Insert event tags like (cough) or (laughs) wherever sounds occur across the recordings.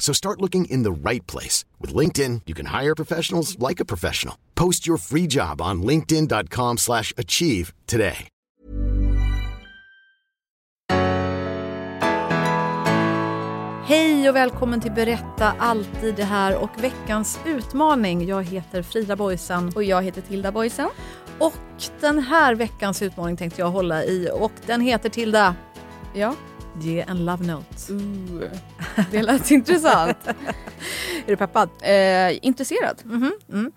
So start looking in the right place. With LinkedIn, you can hire professionals like a professional. Post your free job on linkedin.com slash achieve today. Hej och välkommen till Berätta alltid det här och veckans utmaning. Jag heter Frida Boysen. Och jag heter Tilda Boysen. Och den här veckans utmaning tänkte jag hålla i och den heter Tilda. Ja. Ge en love note. Ooh, (laughs) det lät intressant. (laughs) Är du peppad? Eh, intresserad. Mhm, mm.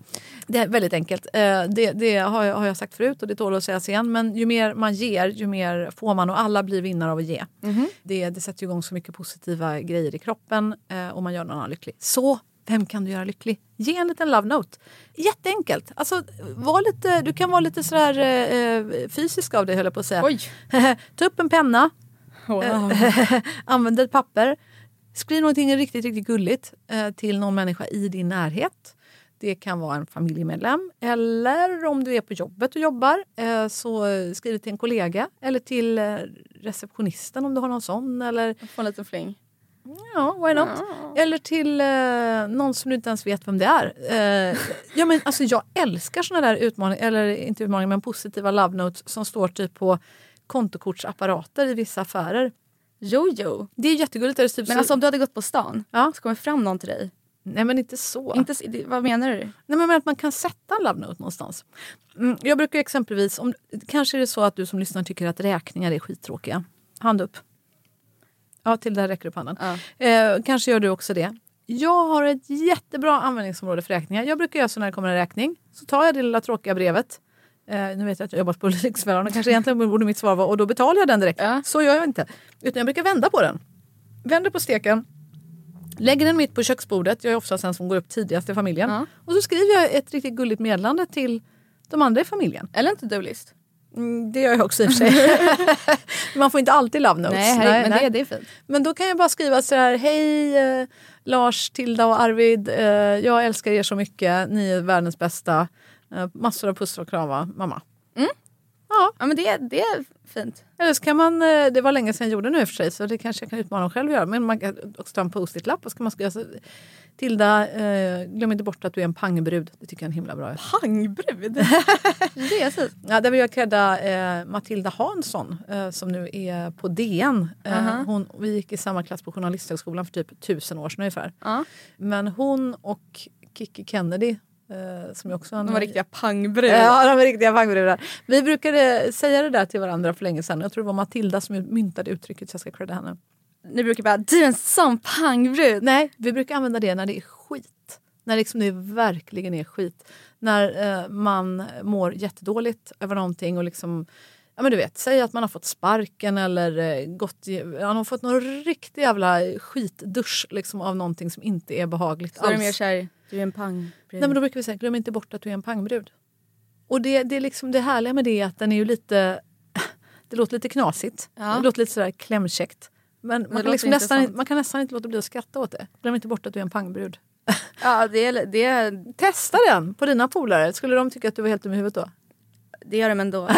Det är väldigt enkelt. Eh, det, det har, jag, har jag sagt förut och det tål att sägas igen. Men ju mer man ger, ju mer får man och alla blir vinnare av att ge. Mhm. Det, det sätter igång så mycket positiva grejer i kroppen eh, och man gör någon annan lycklig. Så vem kan du göra lycklig? Ge en liten love note. Jätteenkelt. Alltså, var lite, du kan vara lite sådär eh, fysisk av dig höll jag på att säga. Oj. (laughs) Ta upp en penna, Wow. (laughs) använd ett papper. Skriv någonting riktigt, riktigt gulligt eh, till någon människa i din närhet. Det kan vara en familjemedlem eller om du är på jobbet och jobbar eh, så skriv till en kollega eller till eh, receptionisten om du har någon sån. Eller Få en liten fling. ja, why not? Eller till eh, någon som du inte ens vet vem det är. Eh, ja, men, alltså, jag älskar såna där utmaningar, eller inte utmaningar men positiva love notes som står typ på kontokortsapparater i vissa affärer. Jojo. Det är jättegulligt. Är det typ Men så- alltså om du hade gått på stan, Ja. så kommer fram någon till dig. Nej men inte så. Inte, vad menar du? Nej, men att man kan sätta en love note någonstans. Mm, jag brukar exempelvis, om, kanske är det så att du som lyssnar tycker att räkningar är skittråkiga. Hand upp. Ja, till där räcker upp handen. Ja. Eh, kanske gör du också det. Jag har ett jättebra användningsområde för räkningar. Jag brukar göra så när det kommer en räkning. Så tar jag det lilla tråkiga brevet. Eh, nu vet jag att jag jobbat på Lyxfällan och kanske egentligen borde mitt svar vara och då betalar jag den direkt. Ja. Så gör jag inte. Utan jag brukar vända på den. Vänder på steken. Lägger den mitt på köksbordet. Jag är ofta den som går upp tidigast i familjen. Ja. Och så skriver jag ett riktigt gulligt meddelande till de andra i familjen. Eller en to-do-list. Mm, det gör jag också i och för sig. (laughs) Man får inte alltid love notes. Nej, herregud, men Det, det är fint. Men då kan jag bara skriva så här. Hej eh, Lars, Tilda och Arvid. Eh, jag älskar er så mycket. Ni är världens bästa. Eh, massor av pussar och kramar. Mamma. Ja, men det, det är fint. Eller så kan man, eh, det var länge sedan jag gjorde nu i och för sig så det kanske jag kan utmana mig själv att göra. Men man kan också ta en post-it-lapp och så kan man skriva så, Tilda, eh, glöm inte bort att du är en pangbrud. Det tycker jag är en himla bra. Pangbrud. (laughs) det är. Ja, där vill jag credda eh, Matilda Hansson eh, som nu är på DN. Eh, Aha. hon, vi gick i samma klass på Journalisthögskolan för typ tusen år sedan ungefär. Ja. Men hon och Kiki Kennedy som är också en... De var riktiga pangbrud. Ja, de är riktiga pangbrudar. Vi brukade säga det där till varandra för länge sedan. Jag tror det var Matilda som myntade uttrycket så jag ska credda henne. Ni brukar bara, du är en sån pangbrud. Nej, vi brukar använda det när det är skit. När liksom det verkligen är skit. När eh, man mår jättedåligt över någonting och liksom Ja men du vet, säg att man har fått sparken eller eh, gått, man har fått någon riktig jävla skitdusch liksom, av någonting som inte är behagligt Så är alls. du mer såhär, du är en pangbrud. Nej men då brukar vi säga, glöm inte bort att du är en pangbrud. Och det, det, är liksom, det härliga med det är att den är ju lite, (laughs) det låter lite knasigt. Ja. Det låter lite sådär klämkäckt. Men man kan, liksom nästan, man kan nästan inte låta bli att skratta åt det. Glöm inte bort att du är en pangbrud. (laughs) Ja, det, det, Testa den på dina polare. Skulle de tycka att du var helt dum i huvudet då? det gör de ändå. (laughs)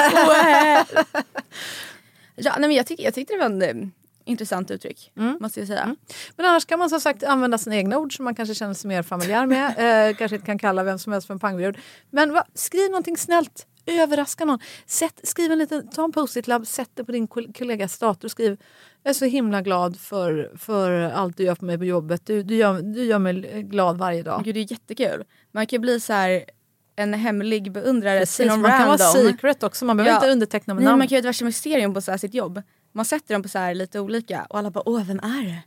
ja, nej, men jag, tycker, jag tyckte det var en eh, intressant uttryck. Måste jag säga. Men annars kan man som sagt använda sina egna ord som man kanske känner sig mer familjär med. (laughs) Eh, kanske inte kan kalla vem som helst för en pangbrud. Men va, skriv någonting snällt. Överraska någon. Sätt, skriv en liten, ta en post-it-lapp, sätt det på din kol- kollegas dator och skriv Jag är så himla glad för, för allt du gör för mig på jobbet. Du, du, gör, du gör mig glad varje dag. Gud, det är jättekul. Man kan ju bli så här en hemlig beundrare Precis, till någon man kan random. vara secret också, man behöver Ja. inte underteckna med Nej, namn. man kan göra ett värsta mysterium på så här sitt jobb. Man sätter dem på så lite olika och alla bara åh vem är det?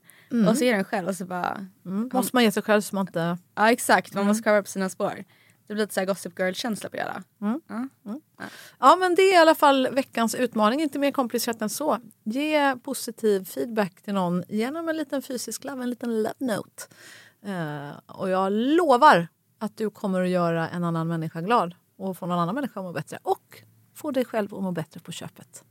Och så är den själv och så bara Mm, måste man ge sig själv så man inte... ja exakt Mm. man måste cover upp sina spår. Det blir lite så här Gossip Girl känsla på det hela. Ja men det är i alla fall veckans utmaning, inte mer komplicerat än så. Ge positiv feedback till någon genom en liten fysisk love, en liten love note. Eh, och jag lovar att du kommer att göra en annan människa glad och få någon annan människa att må bättre. Och få dig själv att må bättre på köpet.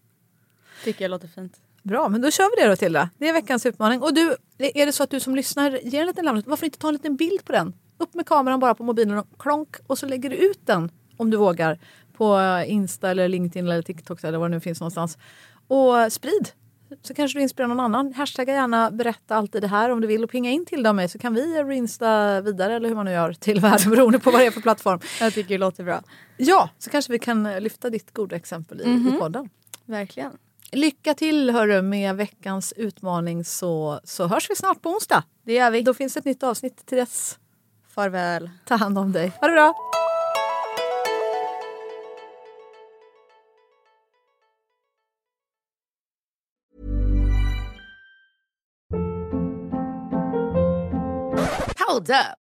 Tycker jag låter fint. Bra, men då kör vi det då Tilda. Det är veckans utmaning. Och du, är det så att du som lyssnar ger en liten note, varför inte ta en liten bild på den? Upp med kameran bara på mobilen och klonk och så lägger du ut den om du vågar på Insta eller LinkedIn eller TikTok eller var det nu finns någonstans. Och sprid! Så kanske du inspirerar någon annan. Hashtagga gärna berätta alltid det här om du vill och pinga in till dem mig så kan vi reinsta vidare eller hur man nu gör till världen beroende på vad det är för plattform. Jag tycker det låter bra. Ja, så kanske vi kan lyfta ditt goda exempel i, i podden. Verkligen. Lycka till hörru med veckans utmaning så, så hörs vi snart på onsdag. Det gör vi. Då finns ett nytt avsnitt till dess. Farväl. Ta hand om dig. Ha det bra! Hold up.